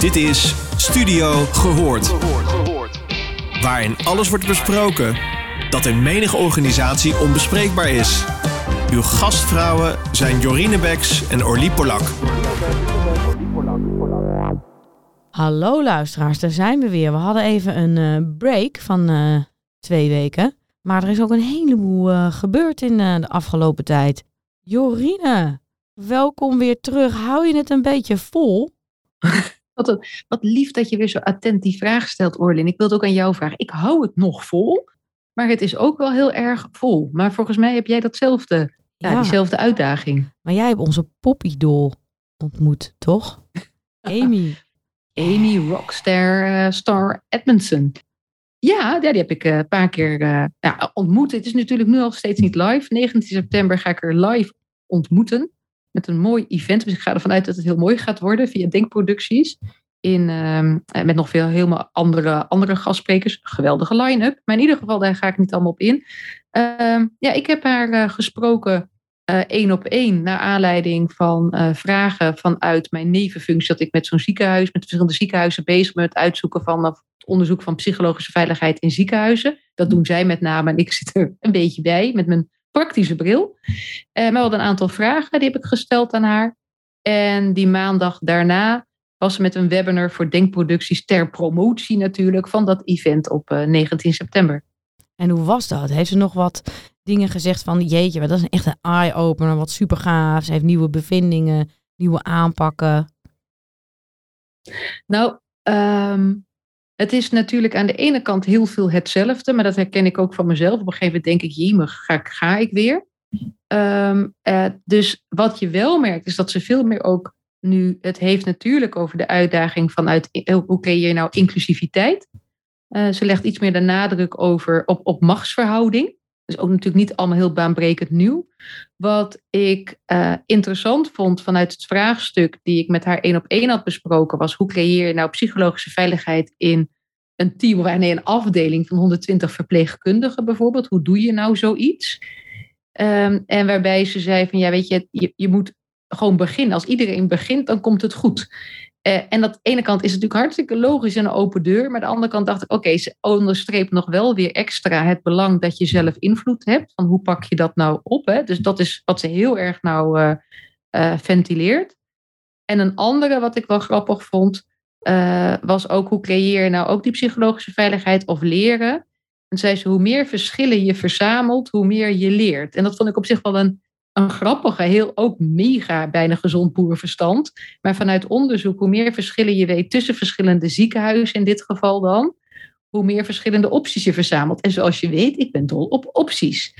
Dit is Studio Gehoord. Waarin alles wordt besproken dat in menige organisatie onbespreekbaar is. Uw gastvrouwen zijn Jorine Beks en Orlie Polak. Hallo luisteraars, daar zijn we weer. We hadden even een eh, break van eh, twee weken. Maar er is ook een heleboel eh, gebeurd in de afgelopen tijd. Jorine, welkom weer terug. Hou je het een beetje vol? Wat, een- wat lief dat je weer zo attent die vraag stelt, Orlin. Ik wilde ook aan jou vragen. Ik hou het nog vol, maar het is ook wel heel erg vol. Maar volgens mij heb jij datzelfde, ja, Ja. diezelfde uitdaging. Maar jij hebt onze popidol ontmoet, toch? Amy. Amy Rockstar eh, Star Edmondson. Ja, ja, die heb ik eh, een paar keer eh, ja, ontmoet. Het is natuurlijk nu al steeds niet live. 19 september ga ik er live ontmoeten. Met een mooi event. Dus ik ga ervan uit dat het heel mooi gaat worden via Denkproducties. In, ehm, eh, met nog veel helemaal andere, andere gastsprekers. Geweldige line-up. Maar in ieder geval, daar ga ik niet allemaal op in. Ehm, ja, ik heb haar eh, gesproken eh, één op één. Naar aanleiding van vragen vanuit mijn nevenfunctie. Dat ik met zo'n ziekenhuis, met verschillende ziekenhuizen bezig ben. Met het uitzoeken van het onderzoek van psychologische veiligheid in ziekenhuizen. Dat doen zij met name. En ik zit er een beetje bij met mijn praktische bril. Eh, maar we hadden een aantal vragen die heb ik gesteld aan haar. En die maandag daarna was ze met een webinar voor denkproducties ter promotie natuurlijk van dat event op eh, 19 september. En hoe was dat? Heeft ze nog wat dingen gezegd van, jeetje, maar dat is echt een eye-opener, wat super gaaf. Ze heeft nieuwe bevindingen, nieuwe aanpakken. Nou, ehm, het is natuurlijk aan de ene kant heel veel hetzelfde, maar dat herken ik ook van mezelf. Op een gegeven moment denk ik, jemig, ga, ga ik weer? Ehm, eh, dus wat je wel merkt, is dat ze veel meer ook nu, het heeft natuurlijk over de uitdaging vanuit eh, hoe creëer je nou inclusiviteit. Eh, ze legt iets meer de nadruk over, op, op machtsverhouding. Dus ook natuurlijk niet allemaal heel baanbrekend nieuw. Wat ik eh, interessant vond vanuit het vraagstuk die ik met haar één op één had besproken, was hoe creëer je nou psychologische veiligheid in een team of nee, een afdeling van 120 verpleegkundigen bijvoorbeeld. Hoe doe je nou zoiets? Ehm, en waarbij ze zei van ja, weet je, je, je moet gewoon beginnen. Als iedereen begint, dan komt het goed. Eh, en de ene kant is natuurlijk hartstikke logisch en een open deur. Maar de andere kant dacht ik, oké, ze onderstreept nog wel weer extra het belang dat je zelf invloed hebt. Van hoe pak je dat nou op? Hè? Dus dat is wat ze heel erg nou eh, eh, ventileert. En een andere wat ik wel grappig vond, was ook hoe creëer je nou ook die psychologische veiligheid of leren. En zei ze, hoe meer verschillen je verzamelt, hoe meer je leert. En dat vond ik op zich wel een, een grappige, heel ook mega bijna gezond boerenverstand. Maar vanuit onderzoek, hoe meer verschillen je weet tussen verschillende ziekenhuizen in dit geval dan, hoe meer verschillende opties je verzamelt. En zoals je weet, ik ben dol op opties.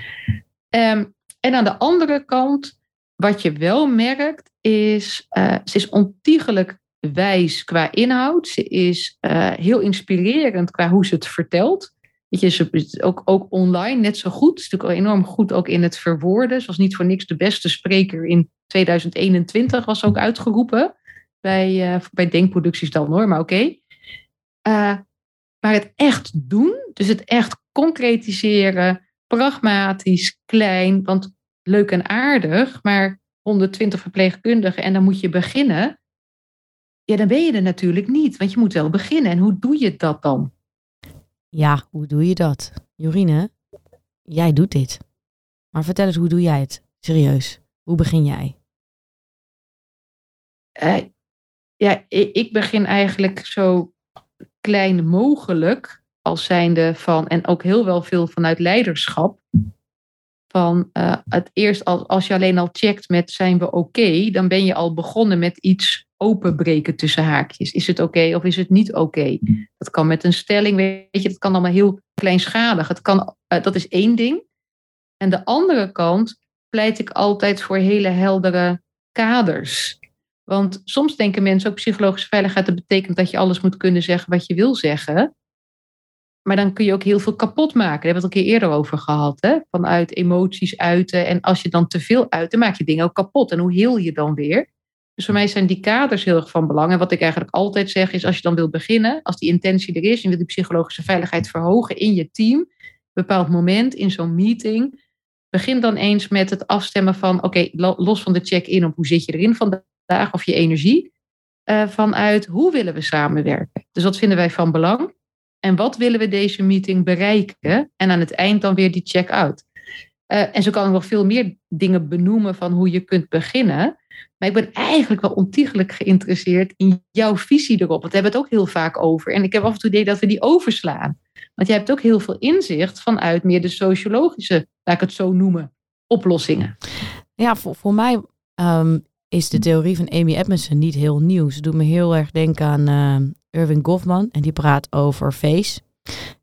Ehm, en aan de andere kant, wat je wel merkt, is eh, ze is ontiegelijk wijs qua inhoud. Ze is eh, heel inspirerend qua hoe ze het vertelt. Weet je, ook, ook online net zo goed. Is natuurlijk enorm goed ook in het verwoorden. Was niet voor niks de beste spreker in 2021, was ook uitgeroepen. Bij, eh, bij Denkproducties dan hoor, maar oké. Eh, maar het echt doen, dus het echt concretiseren, pragmatisch, klein, want leuk en aardig, maar 120 verpleegkundigen en dan moet je beginnen. Ja, dan ben je er natuurlijk niet, want je moet wel beginnen. En hoe doe je dat dan? Ja, hoe doe je dat? Jorine, jij doet dit. Maar vertel eens, hoe doe jij het? Serieus, hoe begin jij? Eh, ja, ik, begin eigenlijk zo klein mogelijk als zijnde van, en ook heel wel veel vanuit leiderschap. Van eh, het eerst, als, als je alleen al checkt met zijn we oké, dan ben je al begonnen met iets openbreken tussen haakjes. Is het oké of is het niet oké? Dat kan met een stelling, weet je, dat kan allemaal heel kleinschalig. Het kan, eh, dat is één ding. En de andere kant pleit ik altijd voor hele heldere kaders. Want soms denken mensen ook psychologische veiligheid, dat betekent dat je alles moet kunnen zeggen wat je wil zeggen. Maar dan kun je ook heel veel kapot maken. Daar hebben we het al een keer eerder over gehad. Hè? Vanuit emoties uiten. En als je dan te veel uit, maak je dingen ook kapot. En hoe heel je dan weer? Dus voor mij zijn die kaders heel erg van belang. En wat ik eigenlijk altijd zeg is, als je dan wilt beginnen, als die intentie er is, en je wilt die psychologische veiligheid verhogen in je team, bepaald moment in zo'n meeting, begin dan eens met het afstemmen van, oké, los van de check-in op hoe zit je erin vandaag of je energie. uh, vanuit hoe willen we samenwerken. Dus wat vinden wij van belang? En wat willen we deze meeting bereiken? En aan het eind dan weer die check-out. Uh, en zo kan ik nog veel meer dingen benoemen van hoe je kunt beginnen. Maar ik ben eigenlijk wel ontiegelijk geïnteresseerd in jouw visie erop. Want we hebben het ook heel vaak over. En ik heb af en toe het idee dat we die overslaan. Want jij hebt ook heel veel inzicht vanuit meer de sociologische, laat ik het zo noemen, oplossingen. Ja, voor, voor mij um, is de theorie van Amy Edmondson niet heel nieuw. Ze doet me heel erg denken aan uh, Irving Goffman. En die praat over face.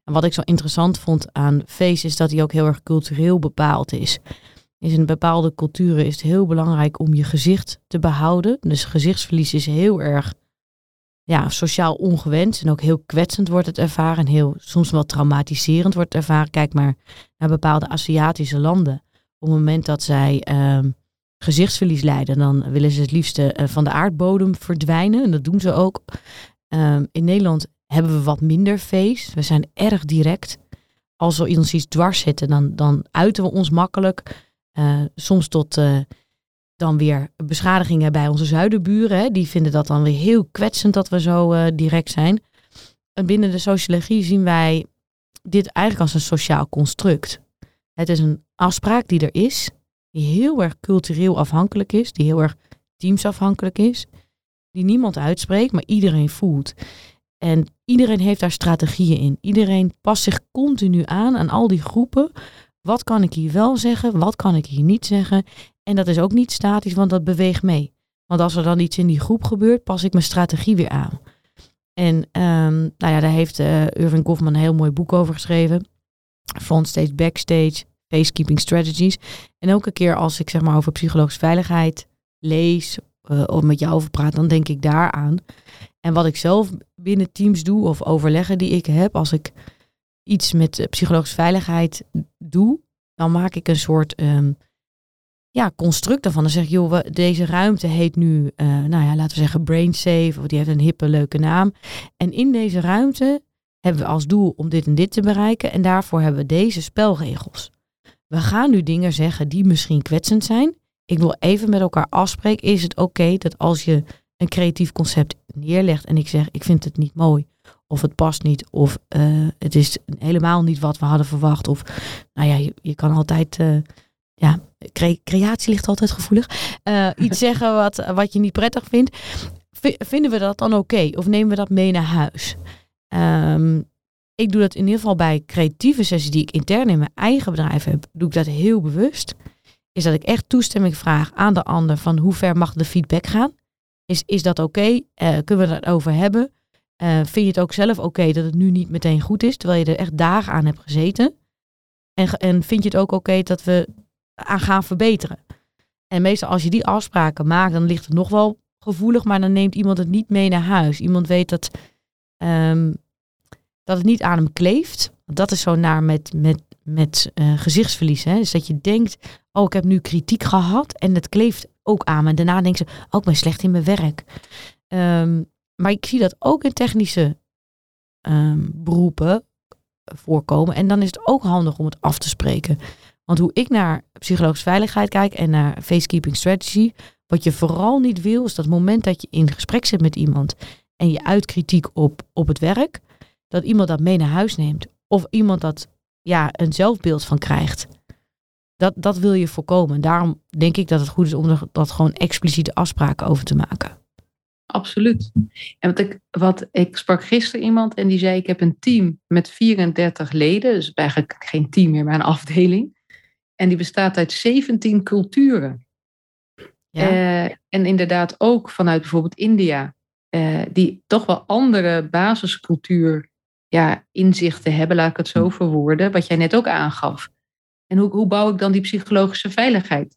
En wat ik zo interessant vond aan face is dat hij ook heel erg cultureel bepaald is. Is in bepaalde culturen is het heel belangrijk om je gezicht te behouden. Dus gezichtsverlies is heel erg ja, sociaal ongewenst en ook heel kwetsend wordt het ervaren. En heel, soms wel traumatiserend wordt het ervaren. Kijk maar naar bepaalde Aziatische landen. Op het moment dat zij uh, gezichtsverlies lijden, dan willen ze het liefste uh, van de aardbodem verdwijnen. En dat doen ze ook. Uh, in Nederland hebben we wat minder feest. We zijn erg direct. Als er ons iets dwars zitten, dan, dan uiten we ons makkelijk. Uh, soms tot uh, dan weer beschadigingen bij onze zuidenburen. Hè. Die vinden dat dan weer heel kwetsend dat we zo uh, direct zijn. En binnen de sociologie zien wij dit eigenlijk als een sociaal construct. Het is een afspraak die er is, die heel erg cultureel afhankelijk is, die heel erg teamsafhankelijk is, die niemand uitspreekt, maar iedereen voelt. En iedereen heeft daar strategieën in. Iedereen past zich continu aan aan al die groepen. Wat kan ik hier wel zeggen? Wat kan ik hier niet zeggen? En dat is ook niet statisch, want dat beweegt mee. Want als er dan iets in die groep gebeurt, pas ik mijn strategie weer aan. En um, nou ja, daar heeft uh, Irving Goffman een heel mooi boek over geschreven. Frontstage, backstage, facekeeping strategies. En elke keer als ik zeg maar over psychologische veiligheid lees uh, of met jou over praat, dan denk ik daaraan. En wat ik zelf binnen teams doe of overleggen die ik heb, als ik iets met psychologische veiligheid doe, dan maak ik een soort um, ja, construct daarvan. Dan zeg ik, joh, deze ruimte heet nu, uh, nou ja, laten we zeggen brain safe, of die heeft een hippe, leuke naam. En in deze ruimte hebben we als doel om dit en dit te bereiken. En daarvoor hebben we deze spelregels. We gaan nu dingen zeggen die misschien kwetsend zijn. Ik wil even met elkaar afspreken. Is het oké dat als je een creatief concept neerlegt en ik zeg, ik vind het niet mooi, of het past niet, of uh, het is helemaal niet wat we hadden verwacht, of nou ja, je, je kan altijd, uh, ja, cre creatie ligt altijd gevoelig, uh, iets zeggen wat, wat je niet prettig vindt. V vinden we dat dan oké? Okay? Of nemen we dat mee naar huis? Um, ik doe dat in ieder geval bij creatieve sessies die ik intern in mijn eigen bedrijf heb, doe ik dat heel bewust. Is dat ik echt toestemming vraag aan de ander van hoe ver mag de feedback gaan? Is, is dat oké? Okay? Kunnen we het over hebben? Uh, vind je het ook zelf oké dat het nu niet meteen goed is, terwijl je er echt dagen aan hebt gezeten? En, en vind je het ook oké dat we aan gaan verbeteren? En meestal als je die afspraken maakt, dan ligt het nog wel gevoelig, maar dan neemt iemand het niet mee naar huis. Iemand weet dat, um, dat het niet aan hem kleeft. Dat is zo naar met, met, met uh, gezichtsverlies. Hè? Dus dat je denkt, oh ik heb nu kritiek gehad en het kleeft ook aan me. En daarna denken ze, oh ik ben slecht in mijn werk. Um, maar ik zie dat ook in technische um, beroepen voorkomen. En dan is het ook handig om het af te spreken. Want hoe ik naar psychologische veiligheid kijk en naar facekeeping strategy, wat je vooral niet wil, is dat moment dat je in gesprek zit met iemand en je uit kritiek op, op het werk, dat iemand dat mee naar huis neemt. Of iemand dat ja, een zelfbeeld van krijgt. Dat, dat wil je voorkomen. Daarom denk ik dat het goed is om er dat gewoon expliciete afspraken over te maken. Absoluut. En wat ik, wat ik sprak gisteren iemand en die zei: Ik heb een team met 34 leden, dus eigenlijk geen team meer, maar een afdeling. En die bestaat uit 17 culturen. Ja. Uh, en inderdaad ook vanuit bijvoorbeeld India, uh, die toch wel andere basiscultuur ja, inzichten hebben, laat ik het zo verwoorden, wat jij net ook aangaf. En hoe, hoe bouw ik dan die psychologische veiligheid?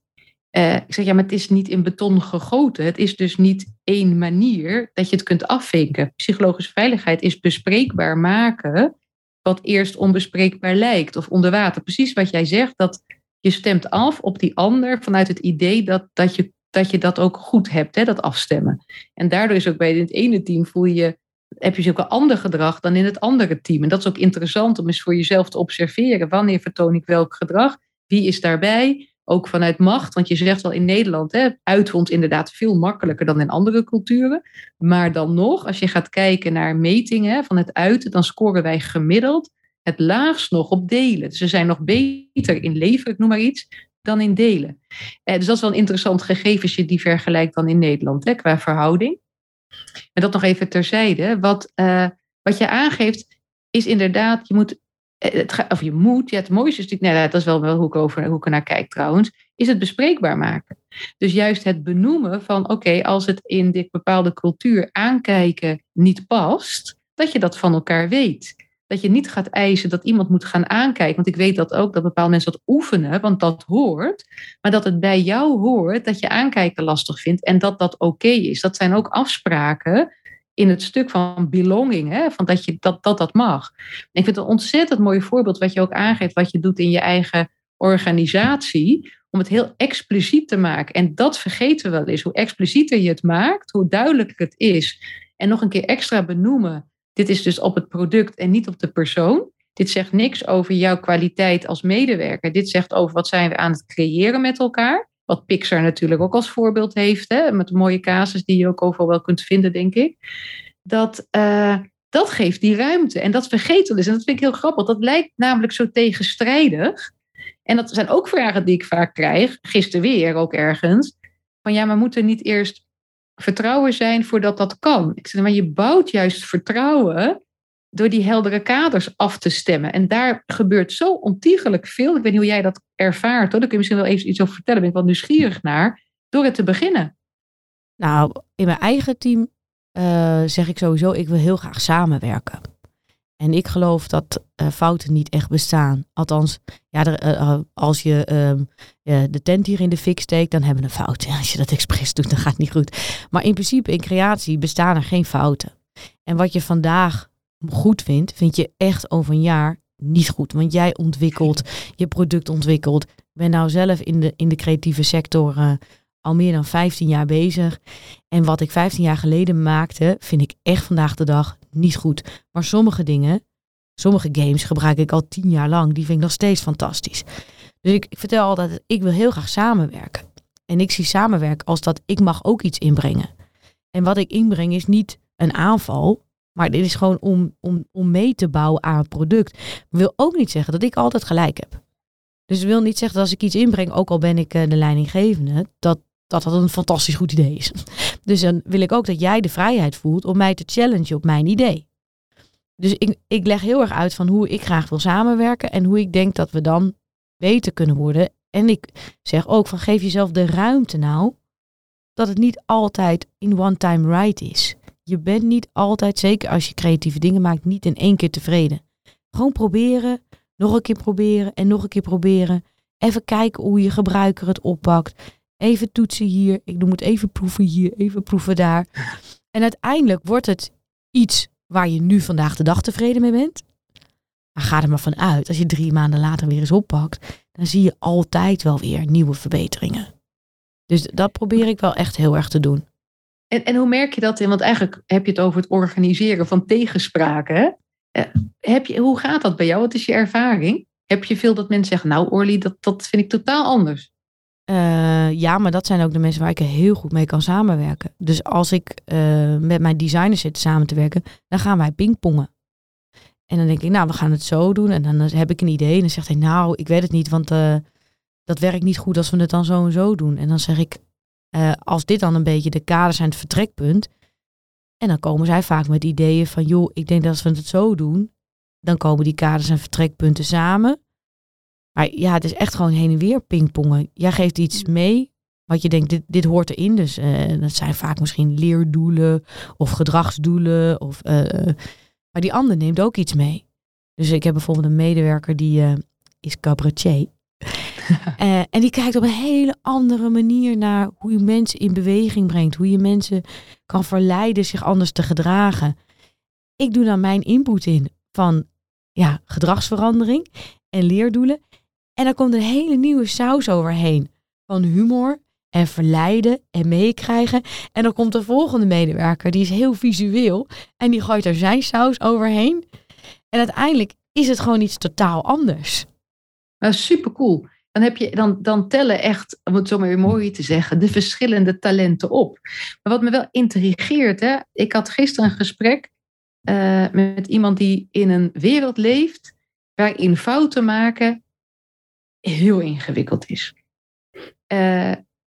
Uh, ik zeg ja, maar het is niet in beton gegoten. Het is dus niet één manier dat je het kunt afvinken. Psychologische veiligheid is bespreekbaar maken wat eerst onbespreekbaar lijkt of onder water. Precies wat jij zegt, dat je stemt af op die ander vanuit het idee dat, dat, je, dat je dat ook goed hebt, hè, dat afstemmen. En daardoor is ook bij het ene team voel je, heb je ook een ander gedrag dan in het andere team. En dat is ook interessant om eens voor jezelf te observeren. Wanneer vertoon ik welk gedrag? Wie is daarbij? Ook vanuit macht. Want je zegt wel in Nederland, hè, uitwond inderdaad veel makkelijker dan in andere culturen. Maar dan nog, als je gaat kijken naar metingen van het uiten, dan scoren wij gemiddeld het laagst nog op delen. We zijn nog beter in leven, ik noem maar iets, dan in delen. Eh, dus dat is wel een interessant gegeven als je die vergelijkt dan in Nederland hè, qua verhouding. En dat nog even terzijde. Wat, uh, wat je aangeeft is inderdaad, je moet, eh, het, of je moet, ja, het mooiste is natuurlijk, nou, dat is wel, wel hoe, ik over, hoe ik er naar kijk trouwens, is het bespreekbaar maken. Dus juist het benoemen van, oké, als het in dit bepaalde cultuur aankijken niet past, dat je dat van elkaar weet dat je niet gaat eisen dat iemand moet gaan aankijken. Want ik weet dat ook, dat bepaalde mensen dat oefenen, want dat hoort. Maar dat het bij jou hoort dat je aankijken lastig vindt en dat dat oké is. Dat zijn ook afspraken in het stuk van belonging, hè, van dat, je, dat, dat dat mag. ik vind het een ontzettend mooi voorbeeld wat je ook aangeeft, wat je doet in je eigen organisatie, om het heel expliciet te maken. En dat vergeten we wel eens. Hoe explicieter je het maakt, hoe duidelijker het is. En nog een keer extra benoemen dit is dus op het product en niet op de persoon. Dit zegt niks over jouw kwaliteit als medewerker. Dit zegt over wat zijn we aan het creëren met elkaar. Wat Pixar natuurlijk ook als voorbeeld heeft. Hè, met mooie casus die je ook overal wel kunt vinden, denk ik. Dat, uh, dat geeft die ruimte. En dat vergeten dus. En dat vind ik heel grappig. Dat lijkt namelijk zo tegenstrijdig. En dat zijn ook vragen die ik vaak krijg. Gisteren weer ook ergens. Van ja, maar moet er niet eerst vertrouwen zijn voordat dat kan. Ik zeg, maar je bouwt juist vertrouwen door die heldere kaders af te stemmen. En daar gebeurt zo ontiegelijk veel. Ik weet niet hoe jij dat ervaart. Hoor. Daar kun je misschien wel even iets over vertellen. Ben ik wel nieuwsgierig naar. Door het te beginnen. Nou, in mijn eigen team uh, zeg ik sowieso, ik wil heel graag samenwerken. En ik geloof dat uh, fouten niet echt bestaan. Althans, ja, uh, als je uh, de tent hier in de fik steekt, dan hebben we een fout. Als je dat expres doet, dan gaat het niet goed. Maar in principe, in creatie bestaan er geen fouten. En wat je vandaag goed vindt, vind je echt over een jaar niet goed. Want jij ontwikkelt, je product ontwikkelt. Ik ben nou zelf in de, in de creatieve sector al meer dan 15 jaar bezig. En wat ik 15 jaar geleden maakte, vind ik echt vandaag de dag niet goed. Maar sommige dingen, sommige games gebruik ik al 10 jaar lang. Die vind ik nog steeds fantastisch. Dus ik, ik vertel altijd, ik wil heel graag samenwerken. En ik zie samenwerken als dat ik mag ook iets inbrengen. En wat ik inbreng is niet een aanval, maar dit is gewoon om, om, om mee te bouwen aan het product. wil ook niet zeggen dat ik altijd gelijk heb. Dus wil niet zeggen dat als ik iets inbreng, ook al ben ik eh, de leidinggevende, dat, dat dat een fantastisch goed idee is. Dus dan wil ik ook dat jij de vrijheid voelt om mij te challengen op mijn idee. Dus ik, ik leg heel erg uit van hoe ik graag wil samenwerken en hoe ik denk dat we dan beter kunnen worden. En ik zeg ook van geef jezelf de ruimte nou dat het niet altijd in one time right is. Je bent niet altijd, zeker als je creatieve dingen maakt, niet in één keer tevreden. Gewoon proberen, nog een keer proberen en nog een keer proberen. Even kijken hoe je gebruiker het oppakt. Even toetsen hier. Ik noem het even proeven hier, even proeven daar. En uiteindelijk wordt het iets waar je nu vandaag de dag tevreden mee bent. Maar ga er maar van uit, als je drie maanden later weer eens oppakt, dan zie je altijd wel weer nieuwe verbeteringen. Dus dat probeer ik wel echt heel erg te doen. En, en hoe merk je dat in? Want eigenlijk heb je het over het organiseren van tegenspraken. Eh, heb je, hoe gaat dat bij jou? Wat is je ervaring? Heb je veel dat mensen zeggen, nou Orly, dat, dat vind ik totaal anders? Uh, ja, maar dat zijn ook de mensen waar ik heel goed mee kan samenwerken. Dus als ik uh, met mijn designers zit samen te werken, dan gaan wij pingpongen. En dan denk ik, nou, we gaan het zo doen. En dan heb ik een idee. En dan zegt hij, nou, ik weet het niet, want dat werkt niet goed als we het dan zo en zo doen. En dan zeg ik, als dit dan een beetje de kaders zijn, het vertrekpunt. En dan komen zij vaak met ideeën van, joh, ik denk dat als we het zo doen, dan komen die kaders en vertrekpunten samen. Maar ja, het is echt gewoon heen en weer pingpongen. Jij geeft iets mee wat je denkt, dit, dit hoort erin. Dus uh, dat zijn vaak misschien leerdoelen of gedragsdoelen. Of, uh, maar die ander neemt ook iets mee. Dus ik heb bijvoorbeeld een medewerker die uh, is cabaretier. en die kijkt op een hele andere manier naar hoe je mensen in beweging brengt. Hoe je mensen kan verleiden zich anders te gedragen. Ik doe dan mijn input in van ja, gedragsverandering en leerdoelen. En dan komt een hele nieuwe saus overheen. Van humor en verleiden en meekrijgen. En dan komt de volgende medewerker, die is heel visueel. En die gooit er zijn saus overheen. En uiteindelijk is het gewoon iets totaal anders. Nou, super cool. Dan, heb je, dan, dan tellen echt, om het zo maar weer mooi te zeggen, de verschillende talenten op. Maar wat me wel intrigeert, hè, ik had gisteren een gesprek uh, met iemand die in een wereld leeft waarin fouten maken heel ingewikkeld is. Uh,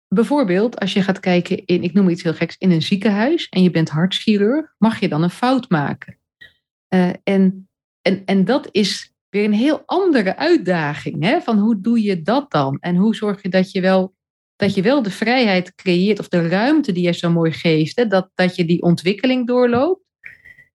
bijvoorbeeld, als je gaat kijken in, ik noem iets heel geks, in een ziekenhuis en je bent hartchirurg, mag je dan een fout maken. Uh, en, en, en dat is weer een heel andere uitdaging. Hè? Van hoe doe je dat dan? En hoe zorg je dat je wel, dat je wel de vrijheid creëert of de ruimte die je zo mooi geeft, hè? Dat, dat je die ontwikkeling doorloopt.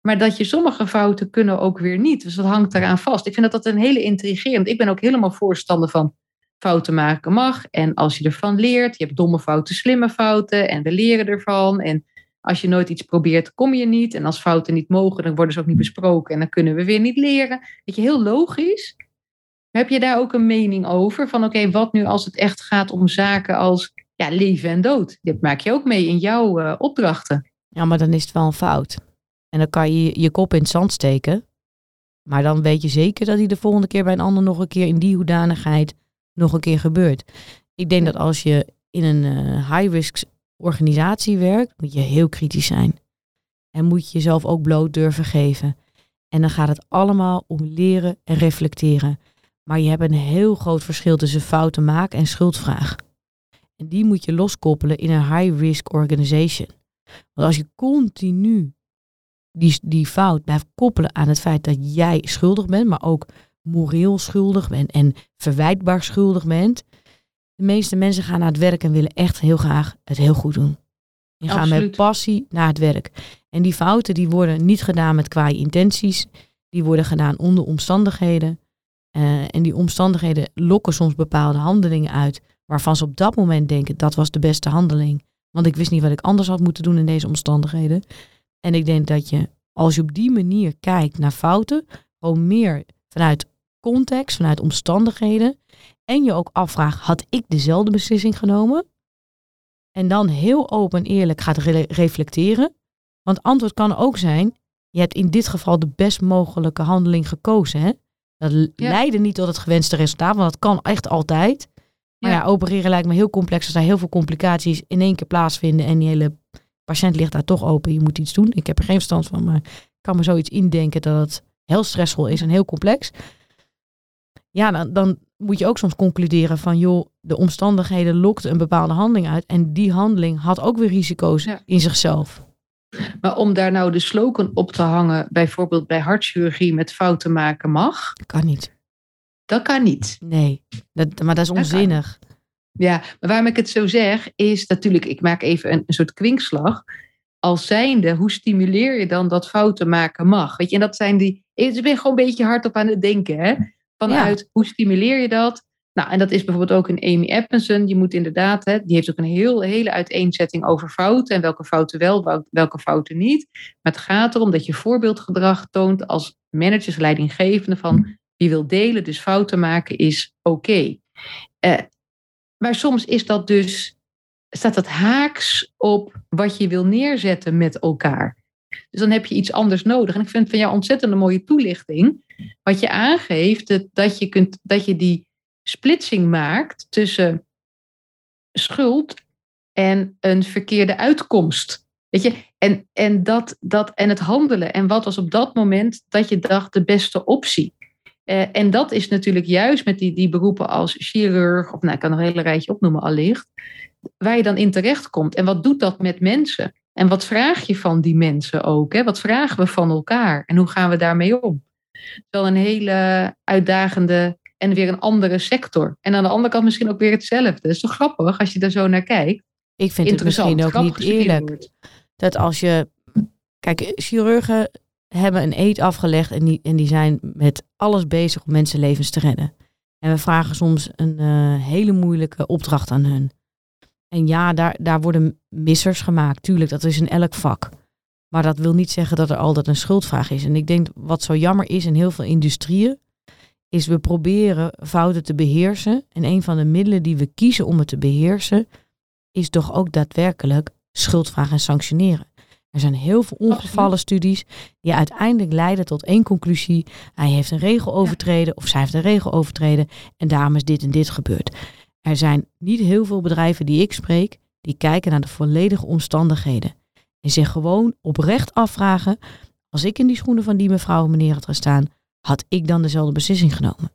Maar dat je sommige fouten kunnen ook weer niet. Dus dat hangt eraan vast. Ik vind dat dat een hele intrigerend. Ik ben ook helemaal voorstander van fouten maken mag. En als je ervan leert, je hebt domme fouten, slimme fouten. En we leren ervan. En als je nooit iets probeert, kom je niet. En als fouten niet mogen, dan worden ze ook niet besproken. En dan kunnen we weer niet leren. Weet je, heel logisch. Heb je daar ook een mening over? Van oké, wat nu als het echt gaat om zaken als ja, leven en dood? Dit maak je ook mee in jouw uh, opdrachten. Ja, maar dan is het wel een fout. En dan kan je je kop in het zand steken. Maar dan weet je zeker dat hij de volgende keer bij een ander nog een keer in die hoedanigheid nog een keer gebeurt. Ik denk dat als je in een uh, high-risk organisatie werkt, moet je heel kritisch zijn. En moet je jezelf ook bloot durven geven. En dan gaat het allemaal om leren en reflecteren. Maar je hebt een heel groot verschil tussen fouten maken en schuldvraag. En die moet je loskoppelen in een high-risk organization. Want als je continu die, die fout blijft koppelen aan het feit dat jij schuldig bent, maar ook moreel schuldig bent en verwijtbaar schuldig bent. De meeste mensen gaan naar het werk en willen echt heel graag het heel goed doen. Die gaan met passie naar het werk. En die fouten die worden niet gedaan met kwaaie intenties. Die worden gedaan onder omstandigheden. Uh, en die omstandigheden lokken soms bepaalde handelingen uit. Waarvan ze op dat moment denken dat was de beste handeling. Want ik wist niet wat ik anders had moeten doen in deze omstandigheden. En ik denk dat je, als je op die manier kijkt naar fouten, gewoon meer vanuit context, vanuit omstandigheden. En je ook afvraagt, had ik dezelfde beslissing genomen? En dan heel open en eerlijk gaat reflecteren. Want antwoord kan ook zijn, je hebt in dit geval de best mogelijke handeling gekozen. Hè? Dat ja. leidde niet tot het gewenste resultaat, want dat kan echt altijd. Maar ja. ja, opereren lijkt me heel complex als er heel veel complicaties in één keer plaatsvinden en die hele patiënt ligt daar toch open, je moet iets doen. Ik heb er geen verstand van, maar ik kan me zoiets indenken dat het heel stressvol is en heel complex. Ja, dan, dan moet je ook soms concluderen van, joh, de omstandigheden lokten een bepaalde handeling uit en die handeling had ook weer risico's in zichzelf. Maar om daar nou de slogan op te hangen, bijvoorbeeld bij hartchirurgie met fouten maken mag? Kan niet. Dat kan niet. Nee, dat, maar dat is onzinnig. Ja, maar waarom ik het zo zeg, is natuurlijk, ik maak even een, een soort kwinkslag. Als zijnde, hoe stimuleer je dan dat fouten maken mag? Weet je, en dat zijn die. Ik ben gewoon een beetje hardop aan het denken, hè? Vanuit hoe stimuleer je dat? Nou, en dat is bijvoorbeeld ook een Amy Edmondson. Je moet inderdaad, hè, die heeft ook een heel, hele uiteenzetting over fouten. En welke fouten wel, welke fouten niet. Maar het gaat erom dat je voorbeeldgedrag toont als managersleidinggevende van wie wil delen, dus fouten maken is oké. Okay. Uh, maar soms is dat dus, staat dat haaks op wat je wil neerzetten met elkaar. Dus dan heb je iets anders nodig. En ik vind het van jou ontzettend een mooie toelichting. Wat je aangeeft, dat je, kunt, dat je die splitsing maakt tussen schuld en een verkeerde uitkomst. Weet je, en, en, dat, dat, en het handelen. En wat was op dat moment dat je dacht de beste optie? Uh, en dat is natuurlijk juist met die, die beroepen als chirurg, of nou, ik kan nog een hele rijtje opnoemen allicht, waar je dan in terecht komt. En wat doet dat met mensen? En wat vraag je van die mensen ook? Hè? Wat vragen we van elkaar? En hoe gaan we daarmee om? Het is wel een hele uitdagende en weer een andere sector. En aan de andere kant misschien ook weer hetzelfde. Dat is toch grappig als je daar zo naar kijkt? Ik vind het misschien ook niet eerlijk. Dat als je. Kijk, chirurgen hebben een eet afgelegd en die, en die zijn met alles bezig om mensenlevens te redden. En we vragen soms een uh, hele moeilijke opdracht aan hun. En ja, daar, daar worden missers gemaakt. Tuurlijk, dat is in elk vak. Maar dat wil niet zeggen dat er altijd een schuldvraag is. En ik denk wat zo jammer is in heel veel industrieën, is we proberen fouten te beheersen. En een van de middelen die we kiezen om het te beheersen, is toch ook daadwerkelijk schuldvragen en sanctioneren. Er zijn heel veel ongevallen studies die uiteindelijk leiden tot één conclusie. Hij heeft een regel overtreden of zij heeft een regel overtreden en daarom is dit en dit gebeurd. Er zijn niet heel veel bedrijven die ik spreek die kijken naar de volledige omstandigheden. En zich gewoon oprecht afvragen, als ik in die schoenen van die mevrouw of meneer had gestaan, had ik dan dezelfde beslissing genomen?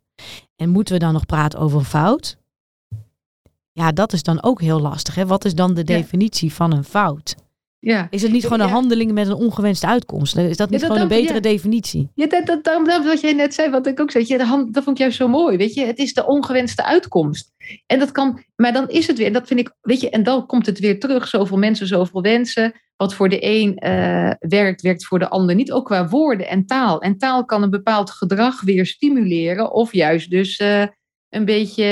En moeten we dan nog praten over een fout? Ja, dat is dan ook heel lastig. Hè? Wat is dan de definitie van een fout? Ja. Is het niet gewoon een Ja. handeling met een ongewenste uitkomst? Is dat niet dat- gewoon een betere definitie? Ja, dat, dat, dat, dat wat jij net zei, wat ik ook zei, ja, dat vond ik juist zo mooi. Weet je, het is de ongewenste uitkomst. En dat kan, maar dan is het weer, dat vind ik, weet je, en dan komt het weer terug. Zoveel mensen, zoveel wensen. Wat voor de een eh, werkt, werkt voor de ander niet. Ook qua woorden en taal. En taal kan een bepaald gedrag weer stimuleren, of juist dus eh, een beetje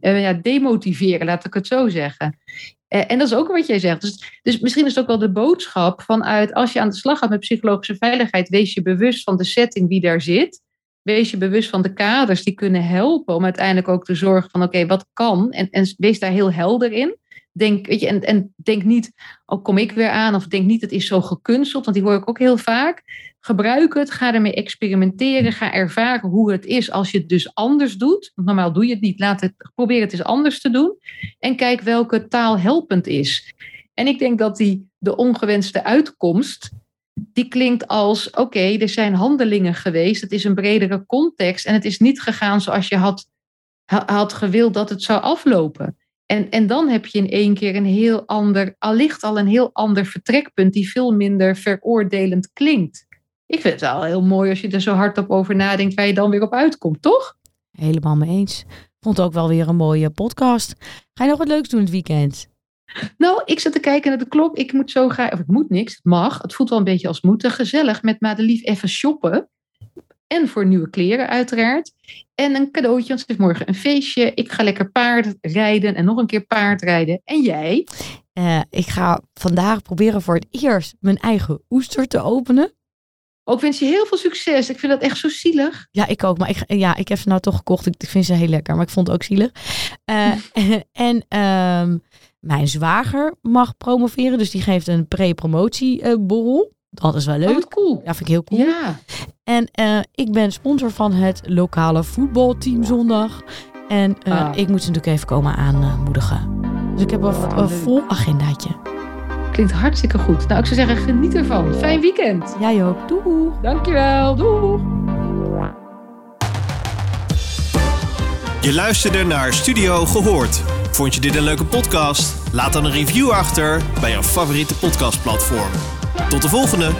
eh, ja, demotiveren, laat ik het zo zeggen. Eh, en dat is ook wat jij zegt. Dus, dus misschien is het ook wel de boodschap vanuit als je aan de slag gaat met psychologische veiligheid, wees je bewust van de setting die daar zit. Wees je bewust van de kaders die kunnen helpen om uiteindelijk ook te zorgen van oké, wat kan? En, en wees daar heel helder in. Denk, weet je, en, en denk niet, oh kom ik weer aan? Of denk niet, het is zo gekunsteld, want die hoor ik ook heel vaak. Gebruik het, ga ermee experimenteren, ga ervaren hoe het is als je het dus anders doet. Normaal doe je het niet, laat het, probeer het eens anders te doen. En kijk welke taal helpend is. En ik denk dat die, de ongewenste uitkomst, die klinkt als, oké, er zijn handelingen geweest, het is een bredere context en het is niet gegaan zoals je had, ha- had gewild dat het zou aflopen. En, en dan heb je in één keer een heel ander, allicht al een heel ander vertrekpunt die veel minder veroordelend klinkt. Ik vind het wel heel mooi als je er zo hardop over nadenkt waar je dan weer op uitkomt, toch? Helemaal mee eens. Vond ook wel weer een mooie podcast. Ga je nog wat leuks doen het weekend? Nou, ik zit te kijken naar de klok. Ik moet zo gaan, of ik moet niks, het mag. Het voelt wel een beetje als moeten. Gezellig met Madelief even shoppen. En voor nieuwe kleren uiteraard. En een cadeautje, want het is morgen een feestje. Ik ga lekker paard rijden en nog een keer paard rijden. En jij? Eh, ik ga vandaag proberen voor het eerst mijn eigen oester te openen. Ook wens je heel veel succes. Ik vind dat echt zo zielig. Ja, ik ook. Maar ik, ja, ik heb ze nou toch gekocht. Ik, ik vind ze heel lekker. Maar ik vond het ook zielig. Eh, en ehm, mijn zwager mag promoveren. Dus die geeft een pre-promotieborrel. Dat is wel Oh, leuk. wat cool. Ja, vind ik heel cool. Ja. En eh, ik ben sponsor van het lokale voetbalteam zondag. En eh, Ah. ik moet ze natuurlijk even komen aanmoedigen. Dus ik heb een, Oh, een vol agendaatje. Klinkt hartstikke goed. Nou, ik zou zeggen, geniet ervan. Fijn weekend. Jij ook. Doei. Dankjewel. Doei. Je luisterde naar Studio Gehoord. Vond je dit een leuke podcast? Laat dan een review achter bij jouw favoriete podcastplatform. Tot de volgende!